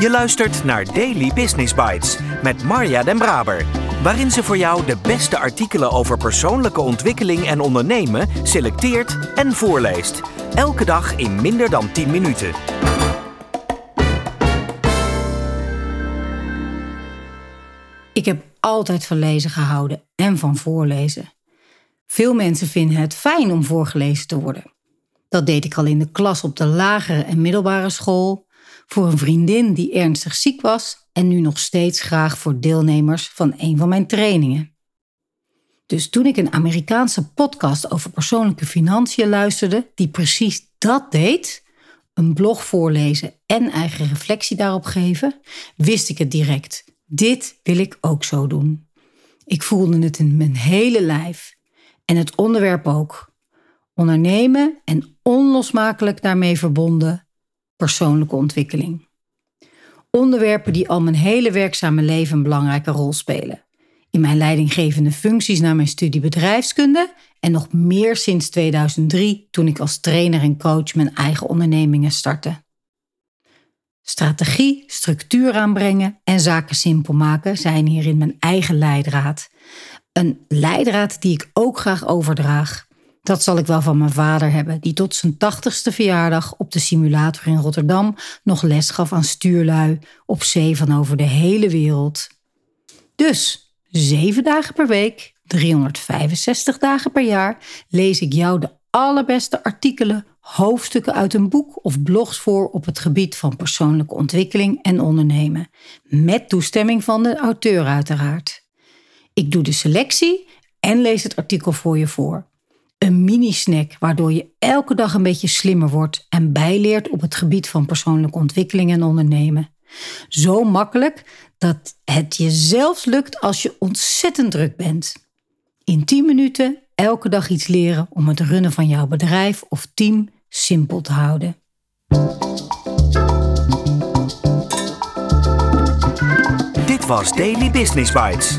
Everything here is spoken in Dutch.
Je luistert naar Daily Business Bites met Marja Den Braber, waarin ze voor jou de beste artikelen over persoonlijke ontwikkeling en ondernemen selecteert en voorleest. Elke dag in minder dan 10 minuten. Ik heb altijd van lezen gehouden en van voorlezen. Veel mensen vinden het fijn om voorgelezen te worden. Dat deed ik al in de klas op de lagere en middelbare school, voor een vriendin die ernstig ziek was en nu nog steeds graag voor deelnemers van een van mijn trainingen. Dus toen ik een Amerikaanse podcast over persoonlijke financiën luisterde, die precies dat deed, een blog voorlezen en eigen reflectie daarop geven, wist ik het direct. Dit wil ik ook zo doen. Ik voelde het in mijn hele lijf en het onderwerp ook. Ondernemen en onlosmakelijk daarmee verbonden persoonlijke ontwikkeling. Onderwerpen die al mijn hele werkzame leven een belangrijke rol spelen. In mijn leidinggevende functies na mijn studie bedrijfskunde en nog meer sinds 2003 toen ik als trainer en coach mijn eigen ondernemingen startte. Strategie, structuur aanbrengen en zaken simpel maken zijn hierin mijn eigen leidraad. Een leidraad die ik ook graag overdraag. Dat zal ik wel van mijn vader hebben, die tot zijn tachtigste verjaardag op de simulator in Rotterdam nog les gaf aan stuurlui op zee van over de hele wereld. Dus, zeven dagen per week, 365 dagen per jaar, lees ik jou de allerbeste artikelen, hoofdstukken uit een boek of blogs voor op het gebied van persoonlijke ontwikkeling en ondernemen. Met toestemming van de auteur uiteraard. Ik doe de selectie en lees het artikel voor je voor. Een mini-snack waardoor je elke dag een beetje slimmer wordt en bijleert op het gebied van persoonlijke ontwikkeling en ondernemen. Zo makkelijk dat het je zelfs lukt als je ontzettend druk bent. In 10 minuten elke dag iets leren om het runnen van jouw bedrijf of team simpel te houden. Dit was Daily Business Bites.